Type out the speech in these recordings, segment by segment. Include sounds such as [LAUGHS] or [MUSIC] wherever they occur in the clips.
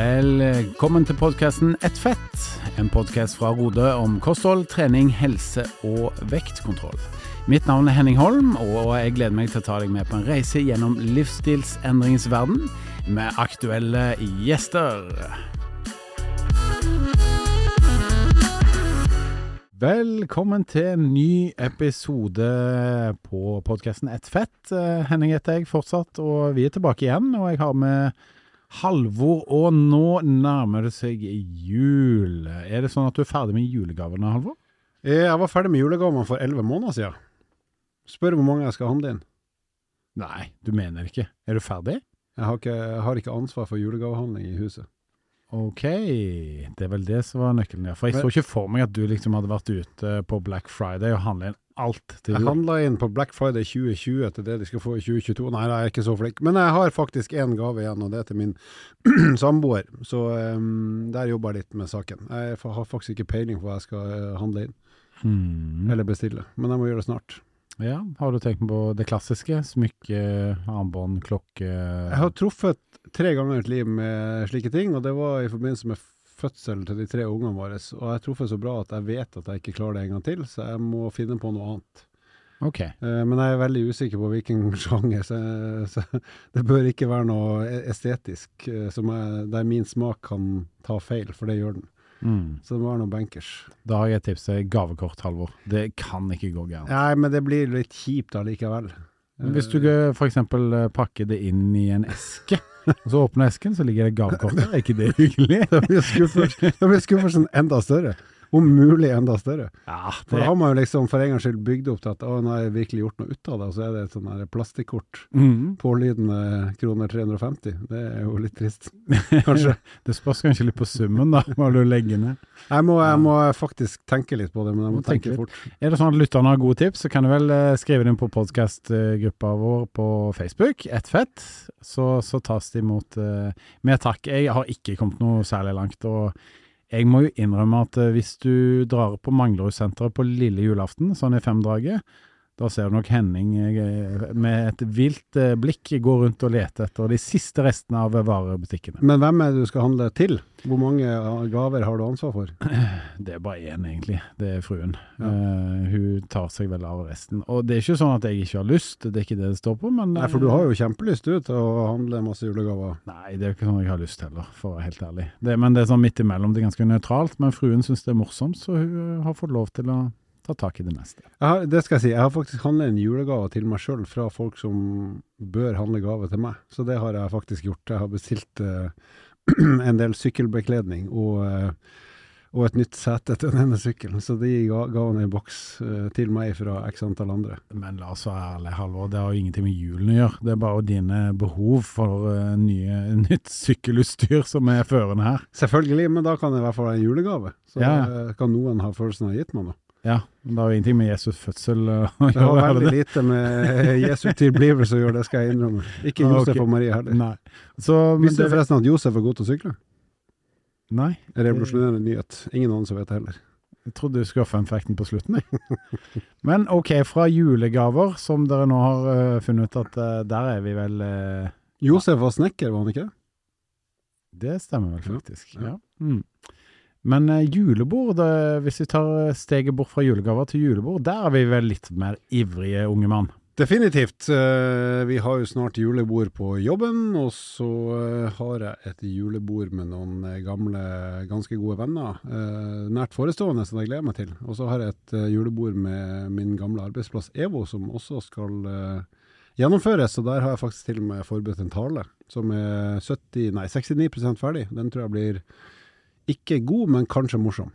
Velkommen til podkasten Ett fett, en podkast fra Rode om kosthold, trening, helse og vektkontroll. Mitt navn er Henning Holm, og jeg gleder meg til å ta deg med på en reise gjennom livsstilsendringens verden med aktuelle gjester. Velkommen til en ny episode på podkasten Ett fett. Henning heter jeg fortsatt, og vi er tilbake igjen. Og jeg har med Halvor, og nå nærmer det seg jul. Er det sånn at du er ferdig med julegavene, Halvor? Jeg var ferdig med julegavene for elleve måneder siden. Spør hvor mange jeg skal handle inn. Nei, du mener ikke. Er du ferdig? Jeg har ikke, jeg har ikke ansvar for julegavehandling i huset. Ok, det er vel det som var nøkkelen, ja. For jeg så ikke for meg at du liksom hadde vært ute på Black Friday og handla inn alt til Jeg handla inn på Black Friday 2020 til det de skal få i 2022. Nei, jeg er ikke så flink. Men jeg har faktisk én gave igjen, og det er til min [CLEARS THROAT] samboer. Så um, der jobber jeg litt med saken. Jeg har faktisk ikke peiling på hva jeg skal eh, handle inn, Hmm. eller bestille. Men jeg må gjøre det snart. Ja, har du tenkt på det klassiske? Smykke, armbånd, klokke Jeg har truffet tre ganger i mitt liv med slike ting, og det var i forbindelse med fødselen til de tre ungene våre. Og jeg har truffet så bra at jeg vet at jeg ikke klarer det en gang til, så jeg må finne på noe annet. Ok. Uh, Men jeg er veldig usikker på hvilken [LAUGHS] sjanger, så, så det bør ikke være noe e- estetisk eh, som er, der min smak kan ta feil, for det gjør den. Mm. Så det må være noe bankers. Da har jeg et tips til gavekort, Halvor. Det kan ikke gå gærent. Nei, men det blir litt kjipt allikevel. Hvis du f.eks. pakker det inn i en eske, [LAUGHS] og så åpner esken, så ligger det gavekort der. Er ikke det hyggelig? [LAUGHS] Da blir skuffels- da blir skuffelsen enda større. Om mulig enda større. Ja, For da har man jo liksom for en gangs skyld bygd opp til at å, nå har jeg virkelig gjort noe ut av det, og så er det et sånn plastikkort. mm. Pålydende kroner 350. Det er jo litt trist, [LAUGHS] kanskje. Det spørs kanskje litt på summen, da, hva du legger ned. Jeg må, jeg må faktisk tenke litt på det, men jeg må Må tenke tenke fort. Er det sånn at lytterne har gode tips, så kan du vel eh, skrive det inn på podkastgruppa vår på Facebook, Ett fett, så, så tas det imot eh, med takk. Jeg har ikke kommet noe særlig langt, og jeg må jo innrømme at eh, hvis du drar på Manglerudsenteret på lille julaften, sånn i femdraget, da ser du nok Henning eh, med et vilt eh, blikk gå rundt og lete etter de siste restene av varebutikkene. Men hvem er det du skal handle til? Hvor mange gaver har du ansvar for? [CLEARS THROAT] Det er bare én, egentlig. Det er fruen. Ja. Uh, hun tar seg vel av resten. Og det er ikke sånn at jeg ikke har lyst, det er ikke det det står på, men Nei, for du har jo kjempelyst du til å handle masse julegaver. Nei, det er jo ikke sånn jeg har lyst heller, for å være helt ærlig. Det, men det er sånn midt imellom, det er ganske nøytralt. Men fruen syns det er morsomt, så hun eh, har fått lov til å ta tak i det neste. Har, det skal jeg si, jeg har faktisk handlet en julegave til meg sjøl fra folk som bør handle gave til meg. Så det har jeg faktisk gjort. Jeg har bestilt uh, [CLEARS THROAT] en del sykkelbekledning og, uh, og et nytt sete til denne sykkelen. Så de ga, ga han en boks uh, til meg fra x antall andre. Men la oss være ærlige, Halvor, det har jo ingenting med julen å gjøre. Det er bare dine behov for nye, [LAUGHS] nytt sykkelutstyr som er førende her. Selvfølgelig, men da kan det i hvert fall være en julegave. Så Ja. kan noen ha følelsen av å ha gitt meg noe. Ja, men det har jo ingenting med Jesus fødsel [LAUGHS] å gjøre. Det har veldig lite med [LAUGHS] Jesu tilblivelse å gjøre, det skal jeg innrømme. Ikke Ah, Josef okay. og Marie heller. Nei. Så, men Visste du forresten at Josef er god til å sykle? nei, En revolusjonerende nyhet. Ingen annen som vet det heller. jeg trodde du skulle ha funfacten på slutten. Jeg. [LAUGHS] Men ok, fra julegaver, som dere nå har uh, funnet ut at uh, der er vi vel uh, Josef var snekker, var han ikke? Det Det stemmer vel faktisk. ja. Ja. Mm. Men eh, julebord, det, hvis vi tar steget bort fra julegaver til julebord, der er vi vel litt mer ivrige unge mann. Definitivt. Eh, Vi har jo snart julebord på jobben, og så eh, har jeg et julebord med noen eh, gamle, ganske gode venner. eh, Nært forestående, som jeg gleder meg til. Og så har jeg et eh, julebord med min gamle arbeidsplass EVO, som også skal eh, gjennomføres. Og der har jeg faktisk til og med forberedt en tale som er 70, nei, 69% ferdig. Den tror jeg blir ikke god, men kanskje morsom.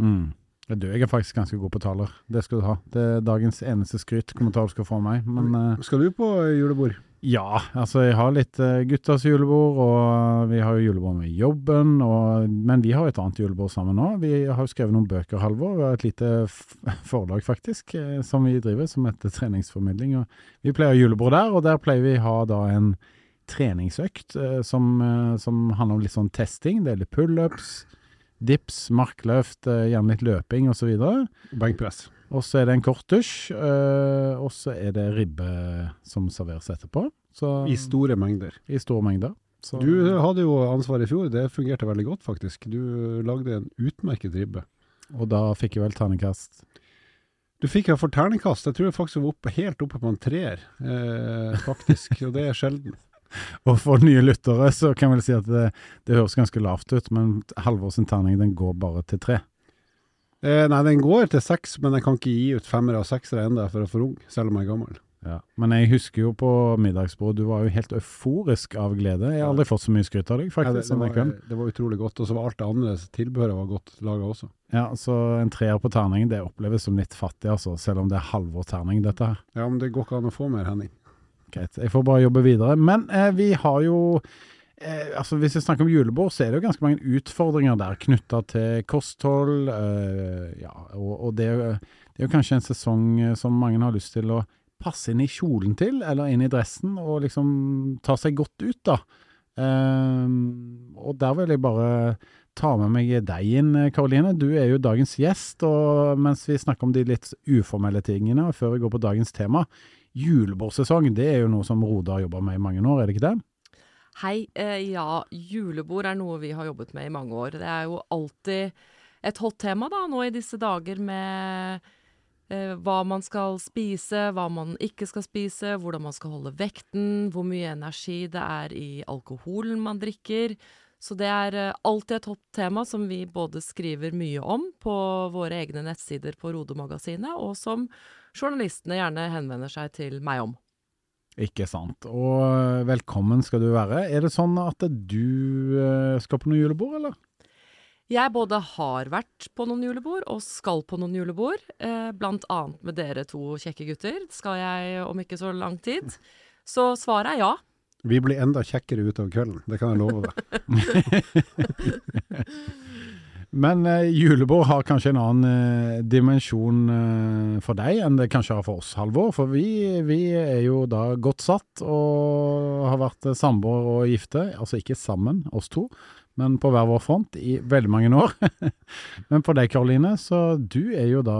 Mm. Du, jeg er faktisk ganske god på taler. Det skal du ha. Det er dagens eneste skryt kommentar du skal få av meg. Men eh, Skal du på julebord? ja, altså jeg har litt eh, guttas julebord, og vi har jo julebord med jobben, og, men vi har jo et annet julebord sammen nå. Vi har jo skrevet noen bøker, Halvor. Vi har et lite forlag faktisk, eh, som vi driver, som heter Treningsformidling. Og vi pleier å julebord der, og der pleier vi ha da en treningsøkt eh, som, eh, som handler om litt sånn testing. Det er litt pullups, dips, markløft, eh, gjerne litt løping osv. Benkpress. Og så er det en kort dusj, eh, og så er det ribbe som serveres etterpå. Så, I store mengder. I store mengder. Så, Du hadde jo ansvar i fjor, det fungerte veldig godt faktisk. Du lagde en utmerket ribbe. og da fikk jeg vel terningkast. Du fikk iallfall ternekast. jeg tror jeg faktisk var oppe, helt oppe på en treer, eh, faktisk, og det er sjelden. Og for nye lyttere så kan jeg vel si at det, det høres ganske lavt ut, men Halvor sin terning den går bare til tre. Eh, nei, den går til seks, men jeg kan ikke gi ut femmere og seksere enda for å for ung, selv om jeg er gammel. Ja. Men jeg husker jo på middagsbordet, du var jo helt euforisk av glede. Jeg har aldri fått så mye skryt av deg, Nei, det, faktisk, det, var, det var utrolig godt, og så var alt det andre tilbehøret var godt laga også. Ja, så en treer på terningen, det oppleves som litt fattig, altså, selv om det er Halvor terning, dette her. Ja, men det går ikke an å få mer, Henning. Greit, jeg får bare jobbe videre. Men eh, vi har jo eh, altså Hvis vi snakker om julebord, så er det jo ganske mange utfordringer der knytta til kosthold. Eh, ja, og, og det, det er jo kanskje en sesong eh, som mange har lyst til å passe inn i kjolen til, eller inn i dressen, og liksom ta seg godt ut, da. Eh, og der vil jeg bare ta med meg deg inn, Karoline. Du er jo dagens gjest, og mens vi snakker om de litt uformelle tingene, og før vi går på dagens tema, julebordsesong, det er jo noe som Roda har jobba med i mange år, er det ikke det? Hei. Eh, ja, julebord er noe vi har jobbet med i mange år. Det er jo alltid et hot tema da, nå i disse dager med eh, hva man skal spise, hva man ikke skal spise, hvordan man skal holde vekten, hvor mye energi det er i alkoholen man drikker. Så det er eh, alltid et hot tema som vi både skriver mye om på våre egne nettsider på Rode-magasinet, og som journalistene gjerne henvender seg til meg om. Ikke sant. Og eh, velkommen skal du være. Er det sånn at du eh, skal på noe julebord, eller? Jeg både har vært på noen julebord og skal på noen julebord. Eh, blant annet med dere to kjekke gutter. Skal jeg om ikke så lang tid. Så svaret er ja. Vi blir enda kjekkere utover kvelden, det kan jeg love deg. [LAUGHS] Men eh, julebord har kanskje en annen eh, dimensjon eh, for deg enn det kanskje har for oss, Halvor. For vi, vi er jo da godt satt og har vært eh, samboere og gifte. Altså ikke sammen, oss to, men på hver vår front i veldig mange år. [LAUGHS] men for deg, Karoline, så du er jo da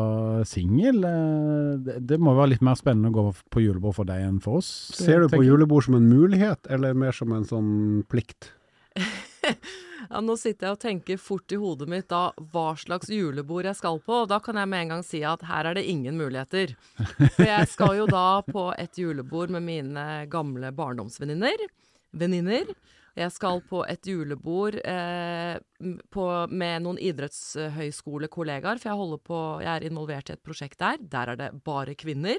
singel. Eh, det, det må være litt mer spennende å gå på julebord for deg enn for oss. Ser du på tenker julebord som en mulighet, eller mer som en sånn plikt? [LAUGHS] Ja, nå sitter jeg og tenker fort i hodet mitt da hva slags julebord jeg skal på, og da kan jeg med en gang si at her er det ingen muligheter. For jeg skal jo da på et julebord med mine gamle barndomsvenninner. Venninner. Jeg skal på et julebord eh, på, med noen idrettshøyskolekollegaer, for jeg, på, jeg er involvert i et prosjekt der. Der er det bare kvinner.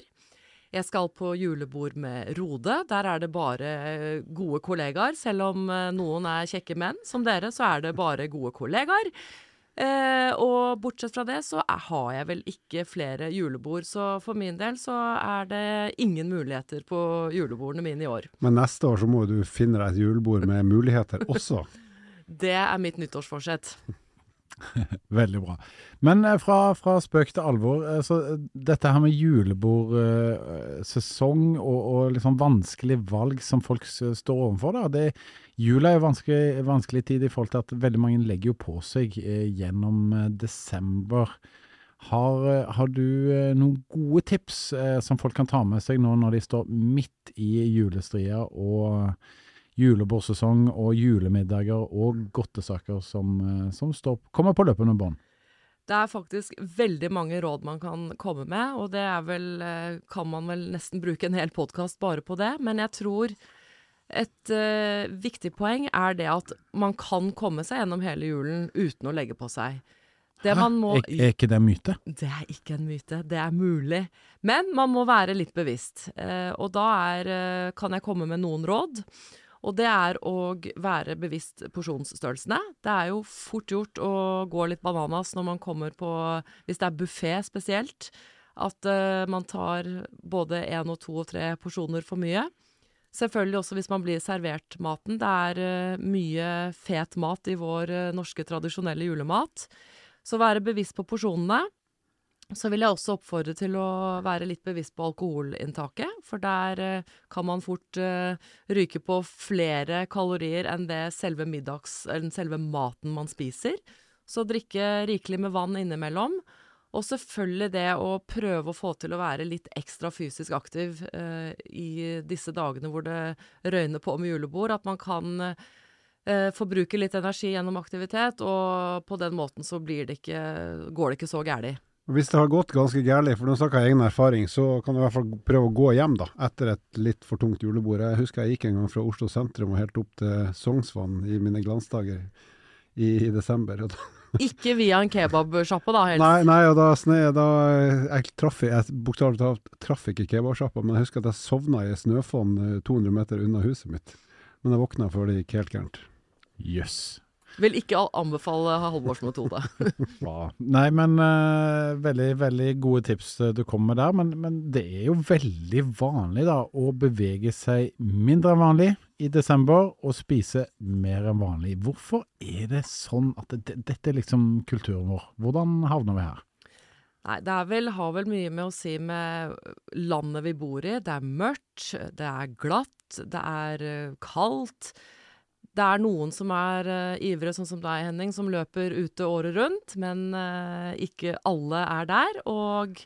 Jeg skal på julebord med Rode. Der er det bare eh, gode kollegaer. Selv om eh, noen er kjekke menn, som dere, så er det bare gode kollegaer. Eh, og bortsett fra det, så er, har jeg vel ikke flere julebord. Så for min del så er det ingen muligheter på julebordene mine i år. Men neste år så må du finne deg et julebord med muligheter også. [LAUGHS] Det er mitt nyttårsforsett. [LAUGHS] Veldig bra. Men eh, fra, fra spøk til alvor. eh, Så eh, dette her med julebordsesong og, og liksom vanskelig valg som folk står overfor, da. Det, jula er jo vanskelig, vanskelig tid i forhold til at veldig mange legger jo på seg gjennom desember. Har, har du noen gode tips som folk kan ta med seg nå når de står midt i julestria og julebordsesong og julemiddager og godtesaker som, eh, som står, kommer på løpende bånd? Det er faktisk veldig mange råd man kan komme med, og det er vel eh, Kan man vel nesten bruke en hel podkast bare på det, men jeg tror et uh, viktig poeng er det at man kan komme seg gjennom hele julen uten å legge på seg. Det man må er, er ikke det en myte? Det er ikke en myte, det er mulig. Men man må være litt bevisst. Uh, og da er, uh, kan jeg komme med noen råd. Og det er å være bevisst porsjonsstørrelsene. Det er jo fort gjort å gå litt bananas når man kommer på Hvis det er buffé spesielt. At uh, man tar både én og to og tre porsjoner for mye. Selvfølgelig også hvis man blir servert maten. Det er uh, mye fet mat i vår uh, norske tradisjonelle julemat. Så være bevisst på porsjonene. Så vil jeg også oppfordre til å være litt bevisst på alkoholinntaket, for der eh, kan man fort eh, ryke på flere kalorier enn det selve middags, eller selve maten man spiser. Så drikke rikelig med vann innimellom. Og selvfølgelig det å prøve å få til å være litt ekstra fysisk aktiv eh, i disse dagene hvor det røyner på med julebord. At man kan forbruke litt energi gjennom aktivitet, og på den måten så det ikke, går det ikke så gærent. Hvis det har gått ganske gærlig, for nå snakker jeg egen erfaring, så kan du i hvert fall prøve å gå hjem da, etter et litt for tungt julebord. Jeg husker jeg gikk en gang fra Oslo sentrum og helt opp til Sognsvann i mine glansdager i, i desember. og da ikke via en kebabsjappe, da? helst? Nei, nei, og da, sne, da Jeg traff jeg bokstavelig talt traff ikke kebabsjappa, men jeg husker at jeg sovna i snøfonn 200 meter unna huset mitt. Men jeg våkna før det gikk helt gærent. Jøss. Yes. Vil ikke anbefale Halvorsmetode. [LAUGHS] Nei, men uh, veldig, veldig gode tips du kommer med der. Men, men, det er jo veldig vanlig da å bevege seg mindre enn vanlig i desember og spise mer enn vanlig. Hvorfor er det sånn at det, dette er liksom kulturen vår? Hvordan havner vi her? Nei, det vel, har vel mye med å si med landet vi bor i. Det er mørkt, det er glatt, det er uh, kaldt. Det er noen som er uh, ivrige, sånn som deg, Henning, som løper ute året rundt, men uh, ikke alle er der. Og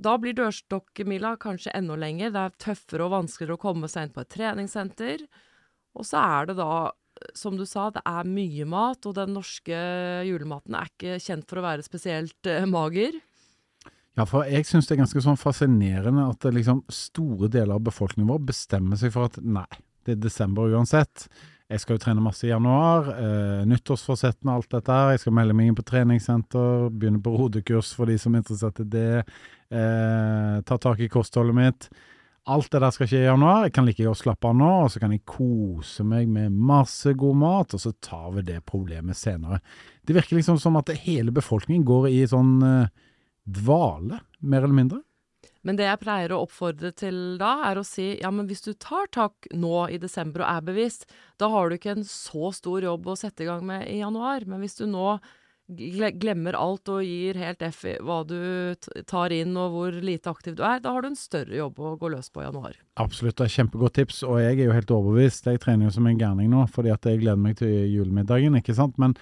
da blir dørstokkmila kanskje enda lenger. Det er tøffere og vanskeligere å komme seg inn på et treningssenter. Og så er det da, som du sa, det er mye mat, og den norske julematen er ikke kjent for å være spesielt uh, mager. Ja, for jeg syns det er ganske sånn fascinerende at liksom store deler av befolkningen vår bestemmer seg for at nei, det er desember uansett. Jeg skal jo trene masse i januar. Eh, nyttårsforsettene og alt dette her. Jeg skal melde meg inn på treningssenter, begynne på rodekurs for de som er interessert i det. Eh, ta tak i kostholdet mitt. Alt det der skal skje i januar. Jeg kan like godt slappe av nå, og så kan jeg kose meg med masse god mat, og så tar vi det problemet senere. Det virker liksom som at hele befolkningen går i sånn eh, dvale, mer eller mindre. Men det jeg pleier å oppfordre til da, er å si ja, men hvis du tar tak nå i desember og er bevisst, da har du ikke en så stor jobb å sette i gang med i januar. Men hvis du nå glemmer alt og gir helt F i hva du tar inn og hvor lite aktiv du er, da har du en større jobb å gå løs på i januar. Absolutt, det er kjempegodt tips, og jeg er jo helt overbevist. Jeg trener jo som en gærning nå, fordi at jeg gleder meg til julemiddagen, ikke sant. Men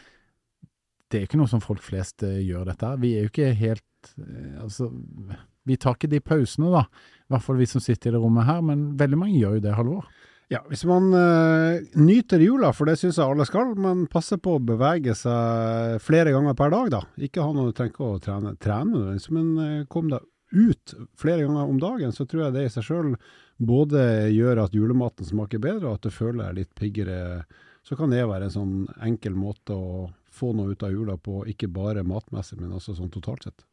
det er ikke noe som folk flest uh, gjør dette. Vi er jo ikke helt uh, Altså vi tar ikke de pausene, da. I hvert fall vi som sitter i det rommet her, men veldig mange gjør jo det, Halvor. Ja, hvis man uh, nyter jula, for det syns jeg alle skal, men passer på å bevege seg flere ganger per dag, da. Ikke ha noe, du trenger å trene, trene men uh, kom deg ut flere ganger om dagen, så tror jeg det i seg sjøl både gjør at julematen smaker bedre, og at du føler deg litt piggere. Så kan det være en sånn enkel måte å få noe ut av jula på, ikke bare matmessig, men også sånn totalt sett.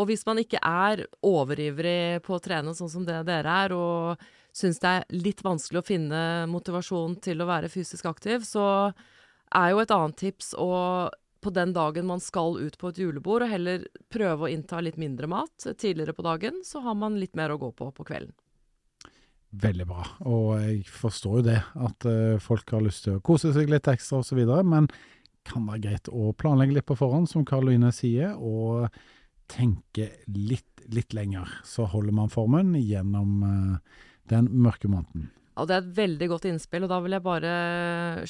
Og hvis man ikke er overivrig på å trene sånn som det dere er, og syns det er litt vanskelig å finne motivasjon til å være fysisk aktiv, så er jo et annet tips å på den dagen man skal ut på et julebord, og heller prøve å innta litt mindre mat tidligere på dagen, så har man litt mer å gå på på kvelden. Veldig bra, og jeg forstår jo det, at uh, folk har lyst til å kose seg litt ekstra osv., men kan være greit å planlegge litt på forhånd, som Karoline sier. og tenke litt, litt lenger, så holder man formen gjennom uh, den mørke måneden. Ja, Det er et veldig godt innspill, og da vil jeg bare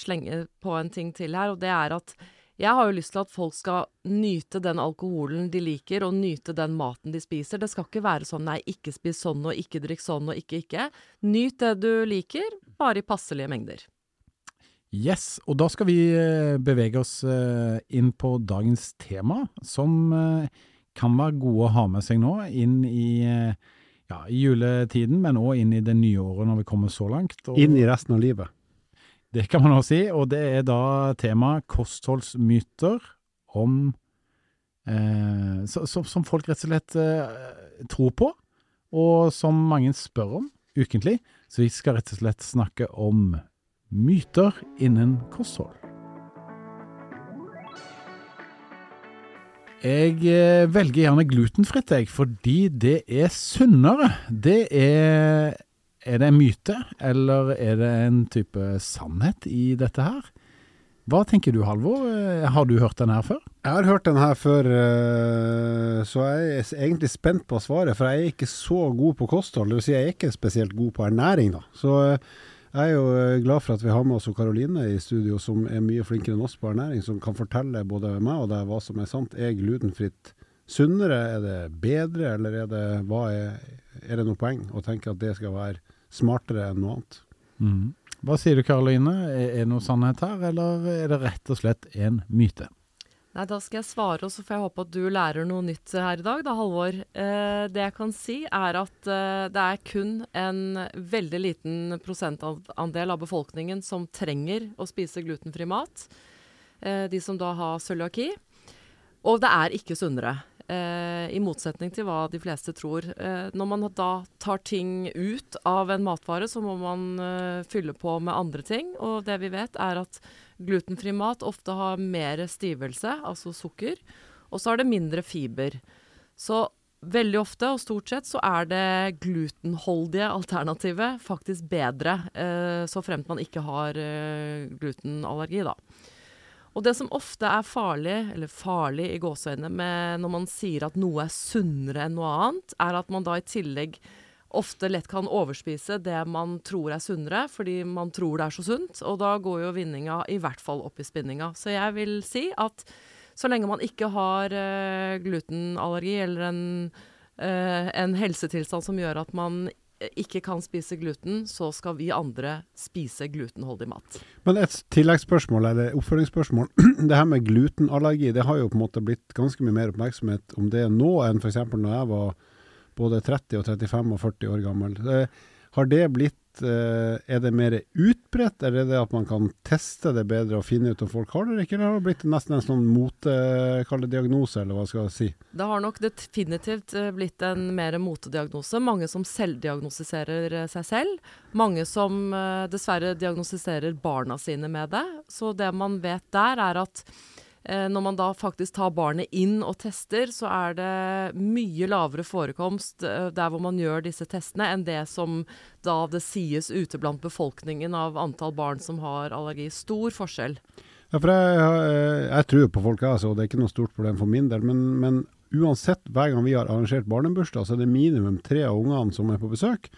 slenge på en ting til her. og det er at jeg har jo lyst til at folk skal nyte den alkoholen de liker, og nyte den maten de spiser. Det skal ikke være sånn nei, ikke spis sånn og ikke drikk sånn og ikke ikke. Nyt det du liker, bare i passelige mengder. Yes, og da skal vi eh, bevege oss eh, inn på dagens tema, som kan være gode å ha med seg nå inn i, ja, juletiden, men òg inn i det nye året når vi kommer så langt. Og inn i resten av livet. Det kan man også si, og det er da temaet kostholdsmyter om eh, så, Som folk rett og slett eh, tror på, og som mange spør om ukentlig. Så vi skal rett og slett snakke om myter innen kosthold. Jeg eh, velger gjerne glutenfritt, jeg, fordi det er sunnere. Det er Er det en myte, eller er det en type sannhet i dette her? Hva tenker du, Halvor? Eh, har du hørt den her før? Jeg har hørt den her før, eh, så jeg er egentlig spent på svaret. For jeg er ikke så god på kosthold. Vil si, jeg er ikke spesielt god på ernæring, da. Så jeg er jo eh, glad for at vi har med oss Karoline i studio, som er mye flinkere enn oss på ernæring, som kan fortelle både meg og deg hva som er sant. Er glutenfritt sunnere? Er det bedre, eller er det, er, er det noe poeng å tenke at det skal være smartere enn noe annet? Mm. Hva sier du Karoline, er det noe sannhet her, eller er det rett og slett en myte? Nei, da skal jeg svare, og så får jeg håpe at du lærer noe nytt her i dag, da, Halvor. Eh, det jeg kan si, er at eh, det er kun en veldig liten prosentandel av befolkningen som trenger å spise glutenfri mat. Eh, de som da har cøliaki. Og det er ikke sunnere. Eh, I motsetning til hva de fleste tror. Eh, når man da tar ting ut av en matvare, så må man eh, fylle på med andre ting. Og det vi vet, er at glutenfri mat ofte har mer stivelse, altså sukker. Og så har det mindre fiber. Så veldig ofte, og stort sett, så er det glutenholdige alternativet faktisk bedre. Så fremt man ikke har glutenallergi, da. Og det som ofte er farlig, eller farlig i gåseøynene, når man sier at noe er sunnere enn noe annet, er at man da i tillegg ofte lett kan overspise det man tror er sunnere, fordi man tror det er så sunt. Og da går jo vinninga i hvert fall opp i spinninga. Så jeg vil si at så lenge man ikke har uh, glutenallergi eller en, uh, en helsetilstand som gjør at man ikke kan spise gluten, så skal vi andre spise glutenholdig mat. Men et tilleggsspørsmål, eller oppfølgingsspørsmål. [CLEARS THROAT] Det her med glutenallergi, det har jo på en måte blitt ganske mye mer oppmerksomhet om det nå enn f.eks. når jeg var både 30 og 35 og 40 år gammel. Har det blitt Eh, er det mer utbredt, eller er det at man kan teste det bedre og finne ut om folk har det eller ikke? Eller har det blitt nesten en sånn motediagnose, eller hva skal jeg si? Det har nok definitivt eh, blitt en mer motediagnose. Mange som selvdiagnostiserer eh, seg selv. Mange som dessverre diagnostiserer barna sine med det. Så det man vet der, er at Eh, når man da faktisk tar barnet inn og tester, så er det mye lavere forekomst eh, der hvor man gjør disse testene, enn det som da det sies ute blant befolkningen av antall barn som har allergi. Stor forskjell. Ja, for jeg, jeg, jeg tror på folk, altså, og det er ikke noe stort problem for min del. Men, men uansett, hver gang vi har arrangert barnebursdag, så er det minimum tre av ungene som er på besøk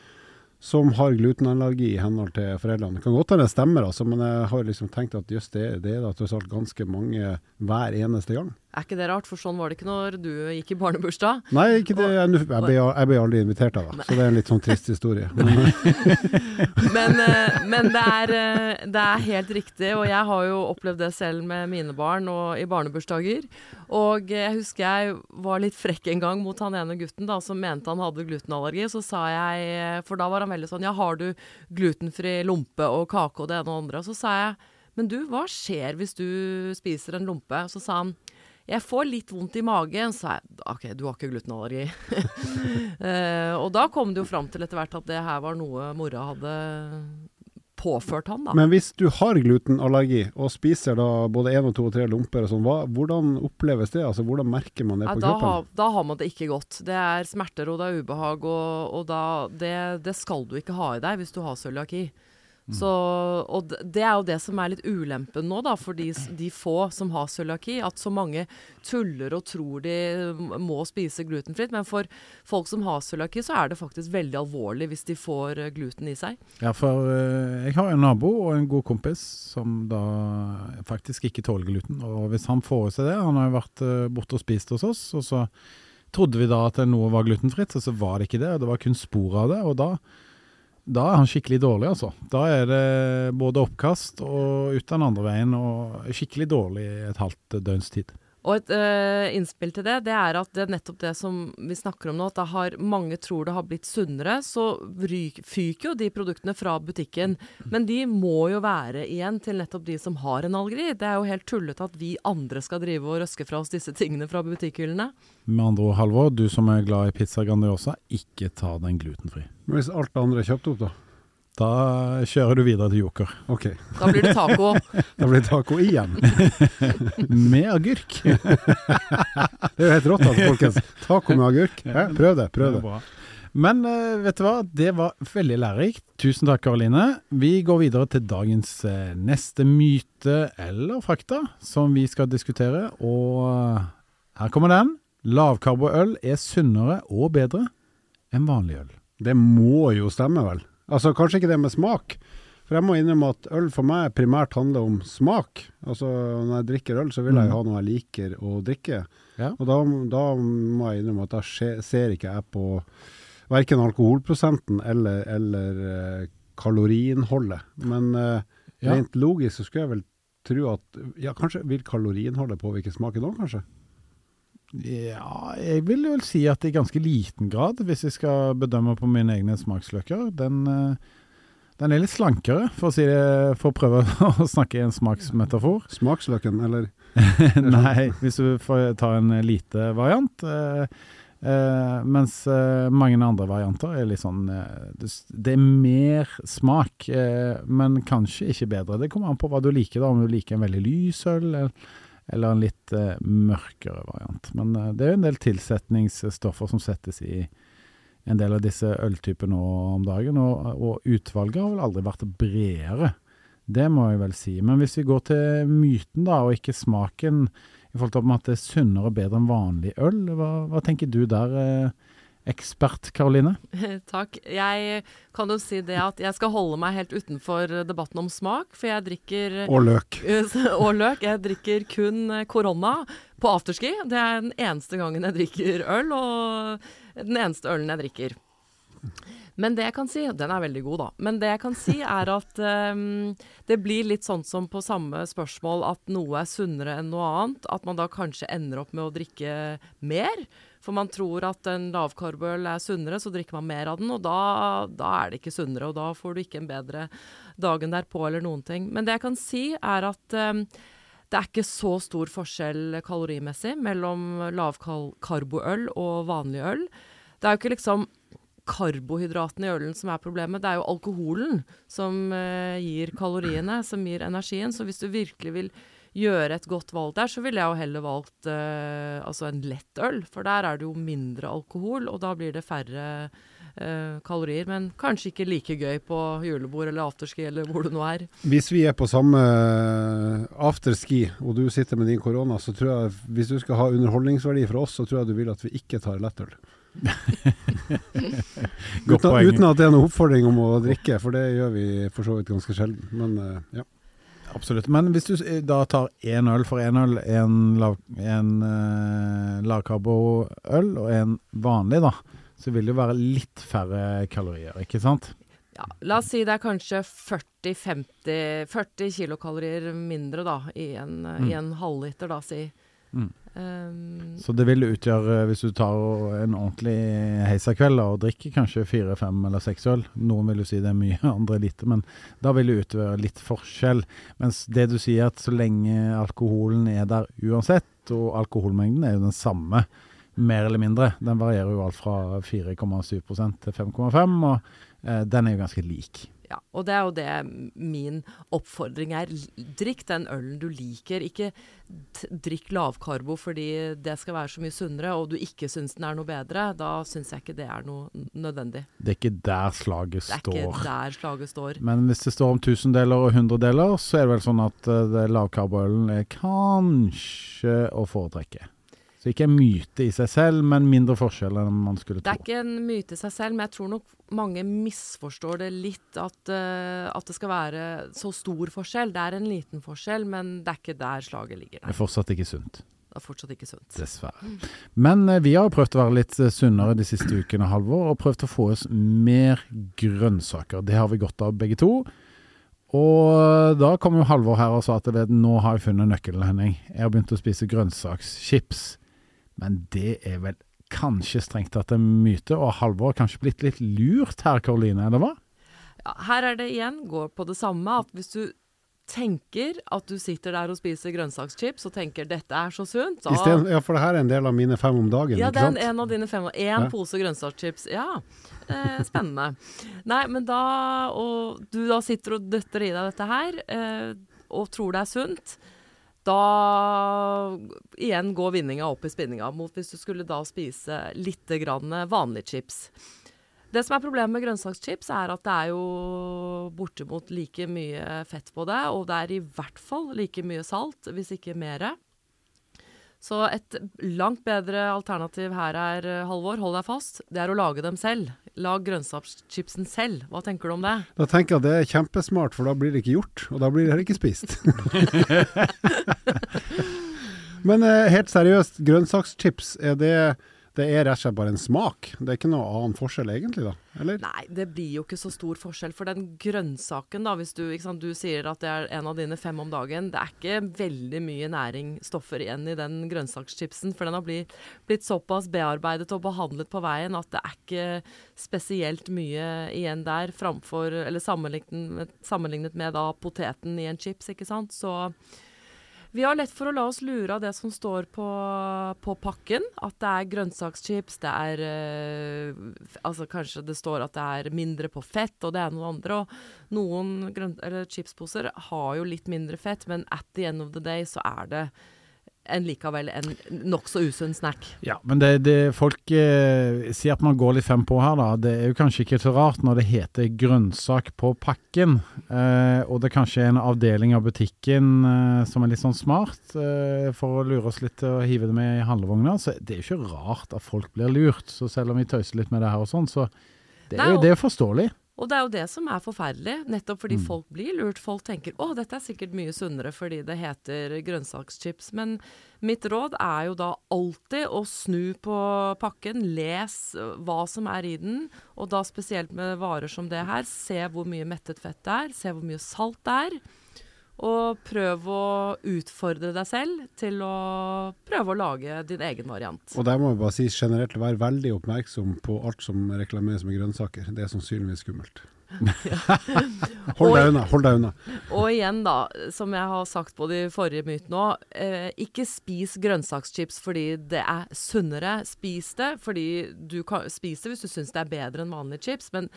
som har glutenallergi i henhold til foreldrene. Det kan godt hende det stemmer, altså, men jeg har liksom tenkt at just det, det er da tross alt ganske mange hver eneste gang. Er ikke det rart, for sånn var det ikke når du gikk i barnebursdag? Nei, ikke det. Jeg, ble, jeg ble aldri invitert av da, så det er en litt sånn trist historie. [LAUGHS] men, eh, men det, er, eh, det, er, helt riktig, og jeg har jo opplevd det selv med mine barn og i barnebursdager. Og jeg husker jeg var litt frekk en gang mot han ene gutten da, som mente han hadde glutenallergi. Så sa jeg, eh, for da var han veldig sånn ja, har du glutenfri lompe og kake og det ene og det andre? Og så sa jeg men du, hva skjer hvis du spiser en lompe? Så sa han jeg får litt vondt i magen, så jeg OK, du har ikke glutenallergi. uh, [LAUGHS] og da kom det jo fram til etter hvert at det her var noe mora hadde påført han, da. Men hvis du har glutenallergi og spiser da både én og to og tre lomper og sånn, hvordan oppleves det? Altså Hvordan merker man det på da kroppen? Har, da har man det ikke godt. Det er smerter og det er ubehag, og, og da, det, det, skal du ikke ha i deg hvis du har cøliaki. Mm. Så, og det er jo det som er litt ulempen nå, da, for de, de få som har cøliaki. At så mange tuller og tror de må spise glutenfritt. Men for folk som har cøliaki, så er det faktisk veldig alvorlig hvis de får eh, gluten i seg. Ja, for uh, jeg har en nabo og en god kompis som da faktisk ikke tåler gluten. Og hvis han får i seg det Han har jo vært uh, borte og spist hos oss, og så trodde vi da at noe var glutenfritt, og så var det ikke det. og Det var kun spor av det. og da da er han skikkelig dårlig, altså. Da er det både oppkast og ut den andre veien, og skikkelig dårlig et halvt døgns tid. Og et uh, innspill til det, det er at det er nettopp det som vi snakker om nå, at har, mange tror det har blitt sunnere, så fyker jo de produktene fra butikken. Men de må jo være igjen til nettopp de som har en allergi. Det er jo helt tullete at vi andre skal drive og røske fra oss disse tingene fra butikkhyllene. Med andre ord, Halvor, du som er glad i pizza Grandiosa, ikke ta den glutenfri. Men hvis alt det andre er kjøpt opp, da? Da kjører du videre til Joker. Ok. Da blir det taco. [LAUGHS] da blir det taco igjen. [LAUGHS] med agurk. [LAUGHS] det er jo helt rått, altså, folkens. Taco med agurk. Ja, prøv det. Prøv det. Men uh, vet du hva, det var veldig lærerikt. Tusen takk, Karoline. Vi går videre til dagens uh, neste myte eller fakta som vi skal diskutere. Og uh, her kommer den. Lavkarboøl er sunnere og bedre enn vanlig øl. Det må jo stemme, vel? Altså kanskje ikke det med smak. For jeg må innrømme at øl for meg primært handler om smak. Altså når jeg drikker øl, så vil jeg jo mm. ha noe jeg liker å drikke. Ja. Og da, da må jeg innrømme at da ser ikke jeg på verken alkoholprosenten eller, eller eh, kaloriinnholdet. Men Ja. rent logisk så skulle jeg vel tro at ja, kanskje vil kaloriinnholdet påvirke smaken òg, kanskje? Ja, jeg vil vel si at i ganske liten grad, hvis jeg skal bedømme på mine egne smaksløker. Den, eh, den er litt slankere, for å, si det, for å prøve [LAUGHS] å snakke i en smaksmetafor. Smaksløken, eller? [LAUGHS] Nei, hvis du får ta en lite variant. Eh, mens uh, mange andre varianter er litt sånn uh, det, er mer smak, men kanskje ikke bedre. Det kommer an på hva du liker, da. Om du liker en veldig lys øl, eller, en litt eh, mørkere variant. Men eh, det er jo en del tilsetningsstoffer som settes i en del av disse øltypene om dagen, og, og utvalget har vel aldri vært bredere. Det må jeg vel si. Men hvis vi går til myten, da, og ikke smaken, i forhold til at det er sunnere og bedre enn vanlig øl, hva, hva tenker du der, eh, ekspert Karoline? [LAUGHS] Takk. Jeg kan jo si det at jeg skal holde meg helt utenfor debatten om smak, for jeg drikker Og løk. [LAUGHS] og løk. Jeg drikker kun korona på afterski. Det er den eneste gangen jeg drikker øl, og den eneste ølen jeg drikker. Men det jeg kan si Den er veldig god, da. Men det jeg kan si, er at um, det blir litt sånn som på samme spørsmål at noe er sunnere enn noe annet. At man da kanskje ender opp med å drikke mer. For man tror at en lavkarbøl er sunnere, så drikker man mer av den. Og da, da er det ikke sunnere, og da får du ikke en bedre dagen derpå eller noen ting. Men det jeg kan si, er at um, det er ikke så stor forskjell kalorimessig mellom lavkarboøl og vanlig øl. Det er jo ikke liksom karbohydratene i ølen som er problemet, det er jo alkoholen som eh, gir kaloriene, som gir energien. Så hvis du virkelig vil gjøre et godt valg der, så ville jeg jo heller valgt eh, altså en lett øl, for der er det jo mindre alkohol, og da blir det færre eh, kalorier. Men kanskje ikke like gøy på julebord eller afterski eller hvor det nå er. Hvis vi er på samme afterski, og du sitter med din korona, så tror jeg hvis du skal ha underholdningsverdi fra oss, så tror jeg du vil at vi ikke tar lettøl. [LAUGHS] Uten, poeng. uten at det er noen oppfordring om å drikke, for det gjør vi for så vidt ganske sjelden. Men eh, ja. Absolutt. Men hvis du da tar én øl for én øl, en, lav, en uh, lavkarboøl og en vanlig, da, så vil det være litt færre kalorier, ikke sant? Ja, la oss si det er kanskje 40-50 40 kilokalorier mindre da, i en, Mm. i en halvliter, da, si. Mm. Um, Så det vil utgjøre, hvis du tar en ordentlig heisakveld og drikker kanskje fire, fem eller seks øl, noen vil jo si det er mye, [LAUGHS] andre lite, men da vil det utgjøre litt forskjell. Mens det du sier at så lenge alkoholen er der uansett, og alkoholmengden er jo den samme, mer eller mindre, den varierer jo alt fra 4,7 til 5,5, og eh, den er jo ganske lik. Ja, og det er jo det min oppfordring er. Drikk den ølen du liker. Ikke drikk lavkarbo fordi det skal være så mye sunnere, og du ikke syns den er noe bedre. Da syns jeg ikke det er noe nødvendig. Det er ikke der slaget står. Det er ikke der slaget står. Men hvis det står om tusendeler og hundredeler, så er det vel sånn at det lavkarboølen er kanskje å foretrekke. Så ikke en myte i seg selv, men mindre forskjell enn man skulle tro. Det er tro. ikke en myte i seg selv, men jeg tror nok mange misforstår det litt. At, uh, at det skal være så stor forskjell. Det er en liten forskjell, men det er ikke der slaget ligger. Det er fortsatt ikke sunt, det er fortsatt ikke sunt. dessverre. Men uh, vi har prøvd å være litt eh, sunnere de siste ukene, Halvor, og prøvd å få oss mer grønnsaker. Det har vi godt av begge to. Og da kom jo Halvor her og sa at vet, nå har jeg funnet nøkkelen, Henning. Jeg har begynt å spise grønnsakschips. Men det er vel kanskje strengt tatt en myte, og Halvor har kanskje blitt litt lurt her, Karoline, eller hva? Ja, her er det igjen, går på det samme, at hvis du tenker at du sitter der og spiser grønnsakschips og tenker dette er så sunt, Så... stedet, ja, for det her er en del av mine fem om dagen, Ja, ikke det er en av dine fem. Én Ja. pose grønnsakschips. Ja, eh, spennende. [LAUGHS] Nei, men da Og du da sitter og døtter i deg dette her, eh, og tror det er sunt. Da igjen går vinninga opp i spinninga mot hvis du skulle da spise litt grann vanlig chips. Det som er problemet med grønnsakschips, er at det er jo bortimot like mye fett på det, og det er i hvert fall like mye salt, hvis ikke mere. Så et langt bedre alternativ her er, eh, Halvor, hold deg fast, det er å lage dem selv. Lag grønnsakschipsen selv. Hva tenker du om det? Da tenker jeg at det er kjempesmart, for da blir det ikke gjort, og da blir det heller ikke spist. [LAUGHS] [LAUGHS] Men eh, helt seriøst, grønnsakschips, er det det er rett og slett bare en smak? Det er ikke noe annen forskjell egentlig, da? Eller? Nei, det blir jo ikke så stor forskjell. For den grønnsaken, da, hvis du, sant, du sier at det er en av dine fem om dagen, det er ikke veldig mye næringsstoffer igjen i den grønnsakschipsen. For den har blitt, blitt såpass bearbeidet og behandlet på veien at det er ikke spesielt mye igjen der framfor Eller sammenlignet, sammenlignet med da poteten i en chips, ikke sant. Så vi har lett for å la oss lure av det som står på, på pakken. At det er grønnsakschips, det er øh, Altså kanskje det står at det er mindre på fett, og det er noe andre. Og noen grønn, chipsposer har jo litt mindre fett, men at the end of the day så er det enn likevel en nokså usunn snack. Ja, men det, det folk eh, sier at man går litt fem på her, da. Det er jo kanskje ikke så rart når det heter grønnsak på pakken, eh, og det er kanskje en avdeling av butikken eh, som er litt sånn smart eh, for å lure oss litt til å hive det med i handlevogna. Så det er jo ikke rart at folk blir lurt. Så selv om vi tøyser litt med det her og sånn, så det er, jo, det er forståelig. Og det er jo det som er forferdelig, nettopp fordi mm. folk blir lurt. Folk tenker å, dette er sikkert mye sunnere fordi det heter grønnsakschips. Men mitt råd er jo da alltid å snu på pakken, les hva som er i den. Og da spesielt med varer som det her, se hvor mye mettet fett det er, se hvor mye salt det er. Og prøv å utfordre deg selv til å prøve å lage din egen variant. Og der må vi bare si generelt være veldig oppmerksom på alt som reklameres med grønnsaker. Det er sannsynligvis skummelt. [LAUGHS] hold deg unna, hold deg unna. Og igjen, da, som jeg har sagt på de forrige mytene òg, eh, ikke spis grønnsakschips fordi det er sunnere. Spis det fordi du kan spise det hvis du syns det er bedre enn vanlige chips. men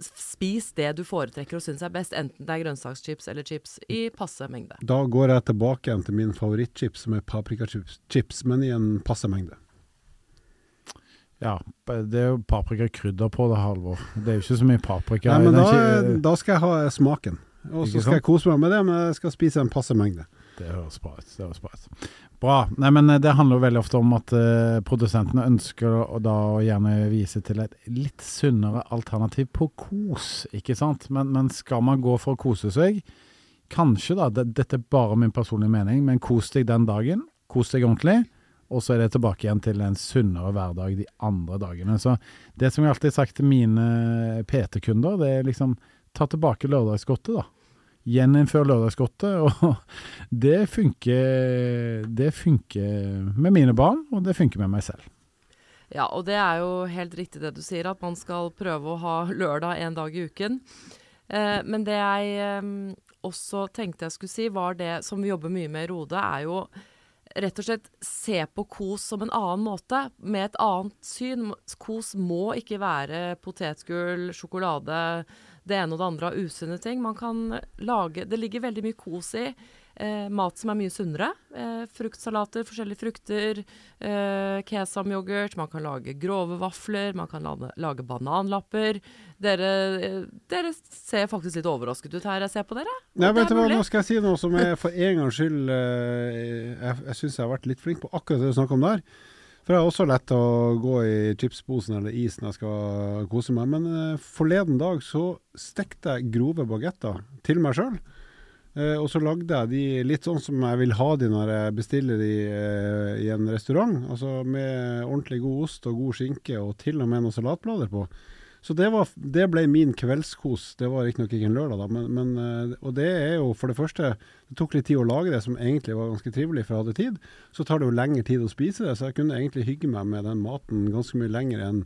spis det du foretrekker og syns er best, enten det er grønnsakschips eller chips, i passe mengde. Da går jeg tilbake igjen til min favorittchips, som er paprikachips, men i en passe mengde. Ja, det er jo paprikakrydder på det, Halvor. Det er jo ikke så mye paprika. Nei, men da, da, skal jeg ha smaken. Og så skal jeg kose meg med det, men jeg skal spise en passe mengde. Det høres bra ut. Det høres bra ut. Bra. Nei, men eh, det handler jo veldig ofte om at uh, produsentene ønsker å da gjerne vise til et litt sunnere alternativ på kos, ikke sant. Men, men skal man gå for å kose seg, kanskje da, det, dette er bare min personlige mening, men kos deg den dagen. Kos deg ordentlig. Og så er det tilbake igjen til en sunnere hverdag de andre dagene. Så det som jeg alltid har sagt til mine PT-kunder, det er liksom ta tilbake lørdagsgodtet, da gjeninnføre lørdagsgodtet. Og [LAUGHS] det funker, det funker med mine barn, og det funker med meg selv. Ja, og det er jo helt riktig det du sier, at man skal prøve å ha lørdag en dag i uken. Eh, men det jeg eh, også tenkte jeg skulle si, var det som vi jobber mye med i Rode, er jo rett og slett se på kos som en annen måte, med et annet syn. Kos må ikke være potetgull, sjokolade, det ene og det andre av usunne ting. Man kan lage Det ligger veldig mye kos i eh, mat som er mye sunnere. Eh, fruktsalater, forskjellige frukter, eh, kesamyoghurt. Man kan lage grove vafler, man kan lage, lage bananlapper. Dere, eh, dere, ser faktisk litt overrasket ut her jeg ser på dere. Nei, vet du hva, Nå skal jeg si noe som jeg [LAUGHS] for en gangs skyld eh, Jeg, jeg syns jeg har vært litt flink på akkurat det du snakker om der. For det er også lett å gå i chipsposen eller is når jeg skal kose meg. Men uh, forleden dag så stekte jeg grove bagetter til meg sjøl. Eh, og så lagde jeg de litt sånn som jeg vil ha de når jeg bestiller de uh, i en restaurant. Altså med ordentlig god ost og god skinke og til og med noen salatblader på. Så det, var, det, ble min kveldskos. Det var riktignok ikke en lørdag, da. Men, men, eh, og det er jo for det første Det tok litt tid å lage det, som egentlig var ganske trivelig, for jeg hadde tid. Så tar det jo lengre tid å spise det, så jeg kunne egentlig hygge meg med den maten ganske mye lenger enn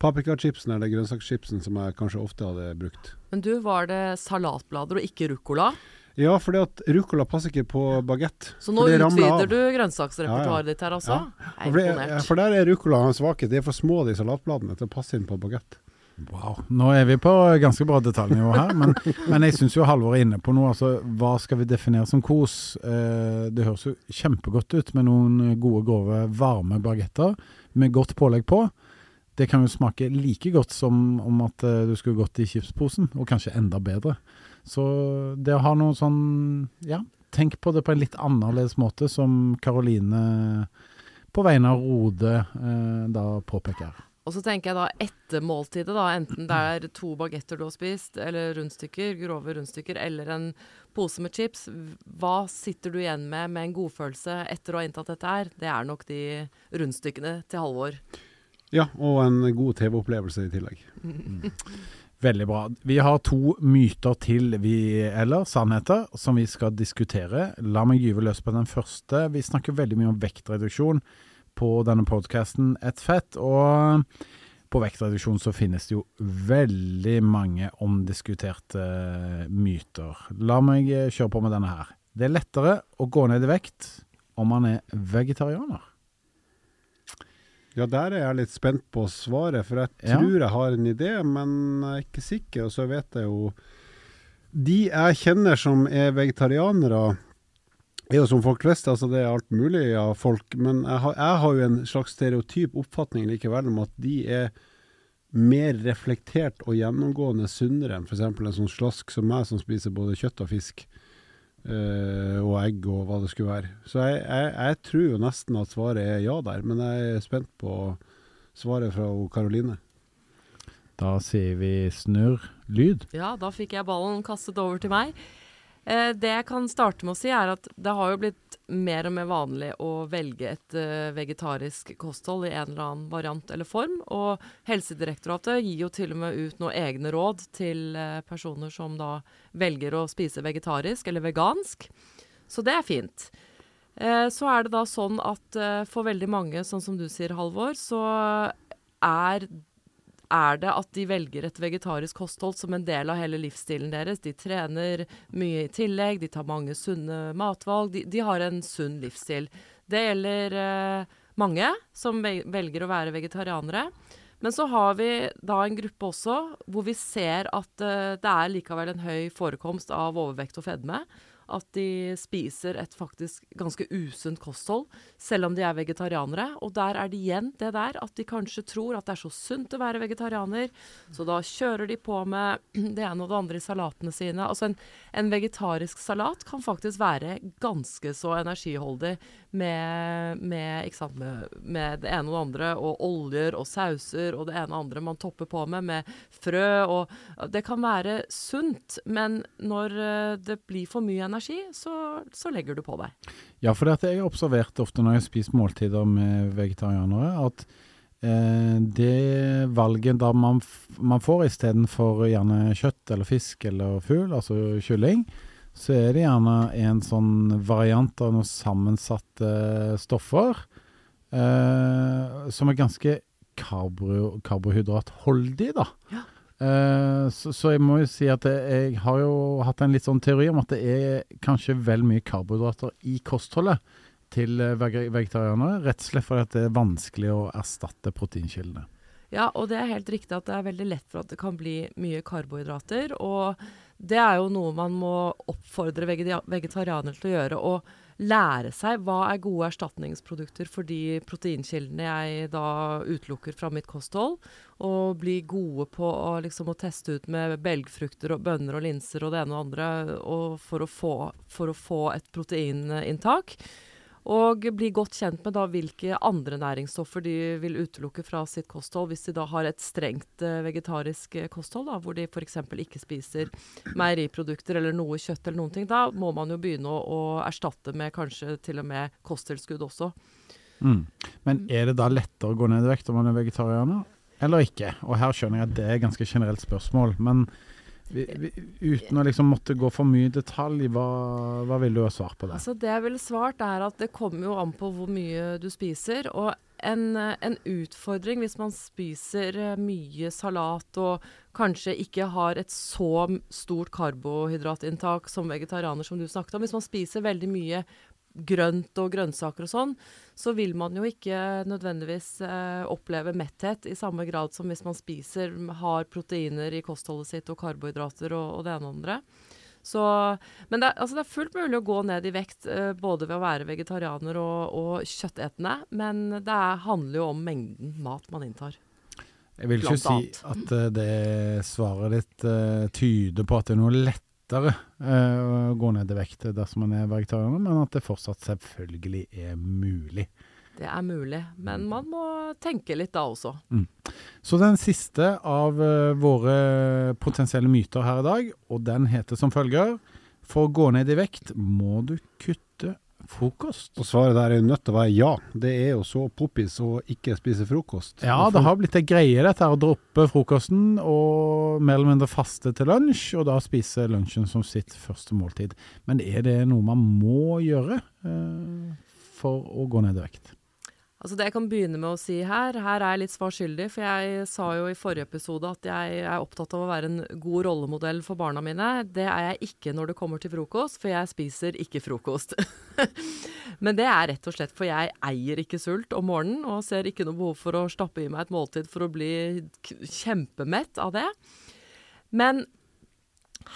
paprikachipsen eller grønnsakschipsen som jeg kanskje ofte hadde brukt. Men du, var det salatblader og ikke ruccola? Ja, for ruccola passer ikke på bagett. Så nå utvider du grønnsaksrepertoaret ja, ja. ditt her, altså? Ja. For, for, der er ruccola en svakhet. De er for små, de salatbladene, til å passe inn på bagett. Wow. Nå er vi på ganske bra detaljnivå her, men, [LAUGHS] men jeg syns jo Halvor er inne på noe. Altså, hva skal vi definere som kos? Eh, det høres jo kjempegodt ut med noen gode, grove, varme bagetter med godt pålegg på. Det kan jo smake like godt som om at eh, du skulle gått i chipsposen, og kanskje enda bedre. Så det å ha noe sånn Ja, tenk på det på en litt annerledes måte, som Karoline på vegne av Rode eh, da påpeker. Og så tenker jeg da etter måltidet, da, enten det er to bagetter du har spist, eller rundstykker, grove rundstykker, eller en pose med chips, hva sitter du igjen med med en godfølelse etter å ha inntatt dette her? Det er nok de rundstykkene til Halvor. Ja, og en god TV-opplevelse i tillegg. [LAUGHS] Veldig bra. Vi har to myter til, vi, eller sannheter, som vi skal diskutere. La meg gyve løs på den første. Vi snakker veldig mye om vektreduksjon på denne podkasten Et fett. Og på vektreduksjon så finnes det jo veldig mange omdiskuterte myter. La meg kjøre på med denne her. Det er lettere å gå ned i vekt om man er vegetarianer. Ja, der er jeg litt spent på svaret, for jeg Ja. tror jeg har en idé, men jeg er ikke sikker. Og så vet jeg jo De jeg kjenner som er vegetarianere, er jo som folk flest, altså det er alt mulig av folk. Men jeg har, jeg har jo en slags stereotyp oppfatning likevel om at de er mer reflektert og gjennomgående sunnere enn f.eks. en sånn slask som meg, som spiser både kjøtt og fisk. eh, og egg og hva det skulle være. Så jeg, jeg, jeg tror jo nesten at svaret er ja der, men jeg er spent på svaret fra Karoline. Da sier vi snurr lyd. Ja, da fikk jeg ballen kastet over til meg. Eh, det jeg kan starte med å si, er at det har jo blitt mer og mer vanlig å velge et eh, vegetarisk kosthold i en eller annen variant eller form. Og Helsedirektoratet gir jo til og med ut noen egne råd til eh, personer som da velger å spise vegetarisk eller vegansk. Så det er fint. Så er det da sånn at for veldig mange, sånn som du sier, Halvor, så er er det at de velger et vegetarisk kosthold som en del av hele livsstilen deres. De trener mye i tillegg, de tar mange sunne matvalg. De, de har en sunn livsstil. Det gjelder eh, mange som velger å være vegetarianere. Men så har vi da en gruppe også hvor vi ser at eh, det er likevel en høy forekomst av overvekt og fedme. At de spiser et faktisk ganske usunt kosthold, selv om de er vegetarianere. Og der er det igjen det der at de kanskje tror at det er så sunt å være vegetarianer, så da kjører de på med [CLEARS THROAT] det ene og det andre i salatene sine. Altså en, en vegetarisk salat kan faktisk være ganske så energiholdig med, med, sant, med, med det ene og det andre, og oljer og sauser og det ene og andre man topper på med, med frø og Det kan være sunt, men når eh, det blir for mye energi, så, så legger du på deg. Ja, for det jeg har observert ofte når jeg spiser måltider med vegetarianere, at eh, det valget da man, man får istedenfor gjerne kjøtt eller fisk eller fugl, altså kylling, så er det gjerne en sånn variant av noen sammensatte stoffer eh, som er ganske karbo karbohydratholdig, da. Ja. Eh, så, så jeg må jo si at jeg har jo hatt en litt sånn teori om at det er kanskje vel mye karbohydrater i kostholdet til eh, vegetarianere, rett og slett fordi at det er vanskelig å erstatte proteinkildene. Ja, og det er helt riktig at det er veldig lett for at det kan bli mye karbohydrater. Og det er jo noe man må oppfordre vege- vegetarianere til å gjøre. Og lære seg hva er gode erstatningsprodukter for de proteinkildene jeg da utelukker fra mitt kosthold. Og bli gode på å, liksom, å teste ut med belgfrukter og bønner og linser og det ene og det andre og for, å få, for å få et proteininntak. Og bli godt kjent med da hvilke andre næringsstoffer de vil utelukke fra sitt kosthold, hvis de da har et strengt eh, vegetarisk eh, kosthold, da, hvor de f.eks. ikke spiser meieriprodukter eller noe kjøtt eller noen ting. Da må man jo begynne å, å erstatte med kanskje til og med kosttilskudd også. Mm. Men er det da lettere å gå ned i vekt om man er vegetarianer, eller ikke? Og her skjønner jeg at det er et ganske generelt spørsmål, men vi, vi, uten å liksom måtte gå for mye i detalj, hva, hva vil du ha svar på det? Altså Det jeg ville svart, er at det kommer jo an på hvor mye du spiser. Og en, en utfordring hvis man spiser eh, mye salat og kanskje ikke har et så stort karbohydratinntak som vegetarianer som du snakket om. Hvis man spiser veldig mye grønt og grønnsaker og sånn, så vil man jo ikke nødvendigvis eh, oppleve metthet i samme grad som hvis man spiser, har proteiner i kostholdet sitt og karbohydrater og, og det ene og andre. Så, men det, er- altså det er fullt mulig å gå ned i vekt eh, både ved å være vegetarianer og, og kjøttetende, men det er, handler jo om mengden mat man inntar. Jeg vil ikke si at eh, det svaret ditt uh, tyder på at det er noe lettere eh, å gå ned i vekt dersom man er vegetarianer, men at det fortsatt selvfølgelig er mulig. Det er mulig, men man må tenke litt da også. Så den siste av eh, våre potensielle myter her i dag, og den heter som følger For å gå ned i vekt må du kutte frokost. Og svaret der er jo nødt til å være ja. Det er jo så poppis å ikke spise frokost. Ja, det har blitt ei greie dette her å droppe frokosten og mer eller mindre faste til lunsj, og da spise lunsjen som sitt første måltid. Men er det noe man må gjøre eh, for å gå ned i vekt? Altså Det jeg kan begynne med å si her, her er jeg litt svar skyldig. For jeg sa jo i forrige episode at jeg er opptatt av å være en god rollemodell for barna mine. Det er jeg ikke når det kommer til frokost, for jeg spiser ikke frokost. [LAUGHS] Men det er rett og slett for jeg eier ikke sult om morgenen, og ser ikke noe behov for å stappe i meg et måltid for å bli kjempemett av det. Men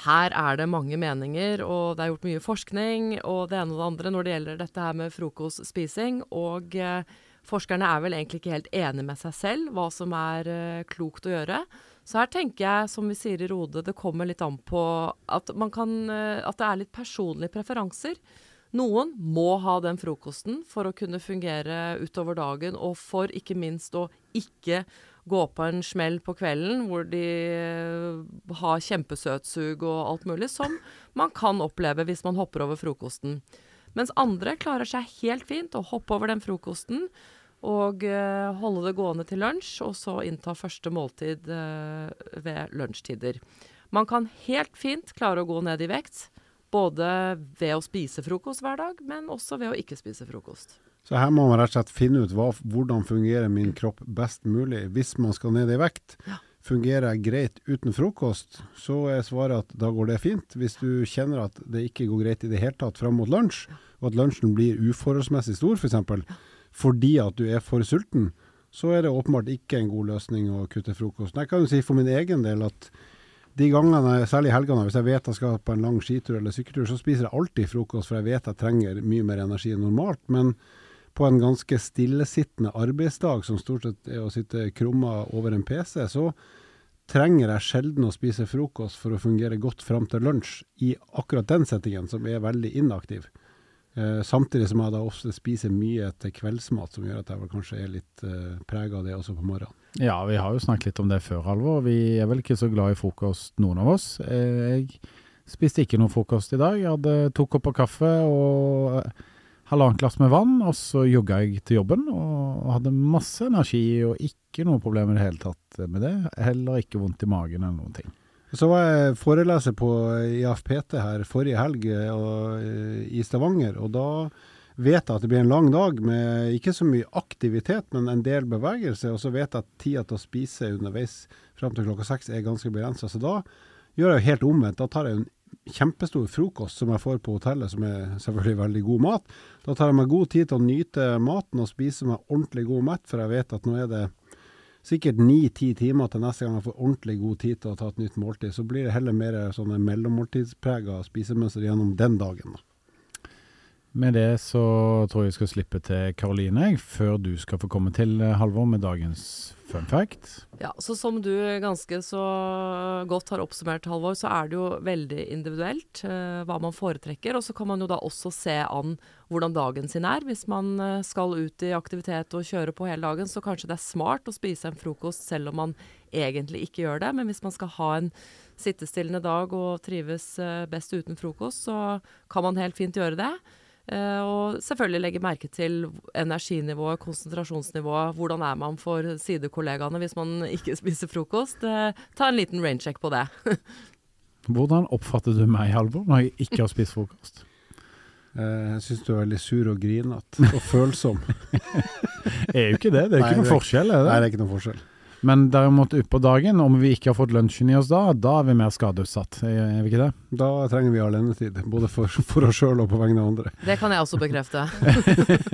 her er det mange meninger, og det er gjort mye forskning og det ene og det andre når det gjelder dette her med frokostspising. Og eh, forskerne er vel egentlig ikke helt enige med seg selv hva som er uh, klokt å gjøre. Så her tenker jeg, som vi sier i Rode, det kommer litt an på at, kan, uh, at det er litt personlige preferanser. Noen må ha den frokosten for å kunne fungere utover dagen, og for ikke minst å ikke gå på en smell på kvelden hvor de eh, har kjempesøtsug og alt mulig, som man kan oppleve hvis man hopper over frokosten. Mens andre klarer seg helt fint å hoppe over den frokosten og uh, holde det gående til lunsj, og så innta første måltid uh, ved lunsjtider. Man kan helt fint klare å gå ned i vekt, både ved å spise frokost hver dag, men også ved å ikke spise frokost. Så her må man rett og slett finne ut hva, hvordan fungerer min kropp best mulig. Hvis man skal ned i vekt, fungerer jeg greit uten frokost, så er svaret at da går det fint. Hvis du kjenner at det ikke går greit i det hele tatt fram mot lunsj, og at lunsjen blir uforholdsmessig stor f.eks., for eksempel, fordi at du er for sulten, så er det åpenbart ikke en god løsning å kutte frokosten. Jeg kan jo si for min egen del at de gangene, særlig helgene, hvis jeg vet jeg skal på en lang skitur eller sykkeltur, så spiser jeg alltid frokost, for jeg vet jeg trenger mye mer energi enn normalt. Men på en ganske stillesittende arbeidsdag, som stort sett er å sitte krumma over en PC, så trenger jeg sjelden å spise frokost for å fungere godt fram til lunsj i akkurat den settingen, som er veldig inaktiv. Eh, samtidig som jeg da ofte spiser mye til kveldsmat, som gjør at jeg vel kanskje er litt eh, prega av det også på morgenen. Ja, vi har jo snakket litt om det før, Halvor. Vi er vel ikke så glad i frokost, noen av oss. Eh, Jeg spiste ikke noe frokost i dag. Jeg hadde to kopper kaffe og halvannet glass med vann, og så jogga jeg til jobben og hadde masse energi og ikke noe problem i det hele tatt med det. Heller ikke vondt i magen eller noen ting. Så var jeg foreleser på IAFPT her forrige helg eh, og, eh, i Stavanger, og da vet jeg at det blir en lang dag med ikke så mye aktivitet, men en del bevegelse. Og så vet jeg at tida til å spise underveis fram til klokka seks er ganske begrensa. Så da gjør jeg jo helt omvendt. Da tar jeg en kjempestor frokost som jeg får på hotellet, som er selvfølgelig veldig god mat. Da tar jeg meg god tid til å nyte maten og spise meg ordentlig god mett, for jeg vet at nå er det sikkert ni-ti timer til neste gang jeg får ordentlig god tid til å ta et nytt måltid. Så blir det heller mer sånne mellommåltidsprega spisemønster gjennom den dagen. Da. Med det så tror jeg jeg skal slippe til Karoline, før du skal få komme til, eh, Halvor, med dagens fun fact. Ja, så som du ganske så godt har oppsummert, Halvor, så er det jo veldig individuelt eh, hva man foretrekker. Og så kan man jo da også se an hvordan dagen sin er. Hvis man eh, skal ut i aktivitet og kjøre på hele dagen, så kanskje det er smart å spise en frokost selv om man egentlig ikke gjør det. Men hvis man skal ha en sittestillende dag og trives eh, best uten frokost, så kan man helt fint gjøre det. Eh, og selvfølgelig legge merke til energinivået, konsentrasjonsnivået. Hvordan er man for sidekollegaene hvis man ikke [LAUGHS] spiser frokost? Eh, ta en liten raincheck på det. [LAUGHS] Hvordan oppfatter du meg, Halvor, når jeg ikke har spist frokost? Eh, Jeg syns du er veldig sur og grinete og følsom. [LAUGHS] Er jo ikke det, det er jo ikke noen forskjell, er Nei, det? det er ikke noen forskjell. Men derimot utpå dagen, om vi ikke har fått lunsjen i oss da, da er vi mer skadeutsatt, er vi ikke det? Da trenger vi alenetid, både for, for oss sjøl og på vegne av andre. [LAUGHS] Det kan jeg også bekrefte.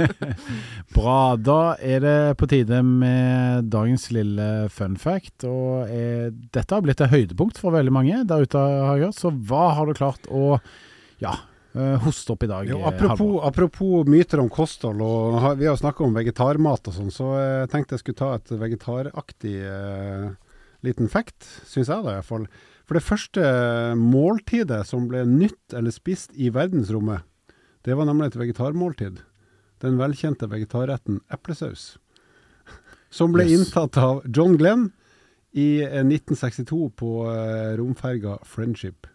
[LAUGHS] Bra, da er det på tide med dagens lille fun fact. Og er, dette har blitt et høydepunkt for veldig mange der ute, har jeg hørt. Så hva har du klart å ja, hoste opp i dag? Jo, eh, apropos, apropos myter om kosthold, og vi har snakka om vegetarmat og sånn, så jeg tenkte jeg skulle ta et vegetaraktig eh, liten fact, syns jeg da i hvert fall. For det første måltidet som ble nytt eller spist i verdensrommet, det var nemlig et vegetarmåltid. den velkjente vegetarretten eplesaus. [LAUGHS] Som ble Yes. inntatt av John Glenn i eh, 1962 på eh, romferga Friendship.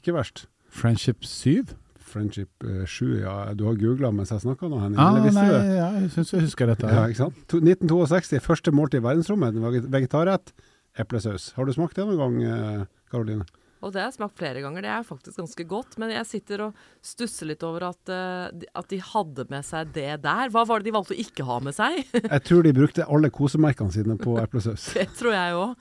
Ikke verst. Friendship 7? Friendship eh, 7, ja. Du har googla mens jeg snakka nå, Henning. Ah, eller visste nei, du det? ja, jeg syns jeg husker dette. Ja, ikke sant? 1962, første måltid i verdensrommet. en vege- Vegetarrett, eplesaus. Har du smakt det noen gang, eh, Karoline? Og det har jeg smakt flere ganger. Det er faktisk ganske godt. Men jeg sitter og stusser litt over at, eh, de- at de hadde med seg det der. Hva var det de valgte å ikke ha med seg? Jeg tror de brukte alle kosemerkene sine på [LAUGHS] eplesaus. det tror jeg òg.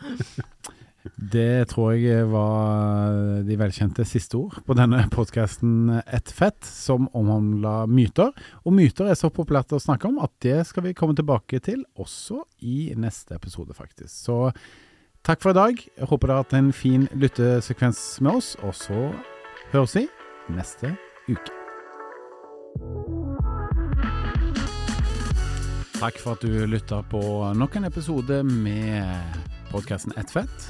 Det tror jeg var de velkjente siste ord på denne [LAUGHS] podkasten Ett fett, som omhandla myter. Og myter er så populært å snakke om at det skal vi komme tilbake til også i neste episode, faktisk. Så takk for i dag. Jeg håper dere har hatt en fin lyttesekvens med oss, og så høres vi neste uke. Takk for at du lytta på nok en episode med podkasten Ett fett.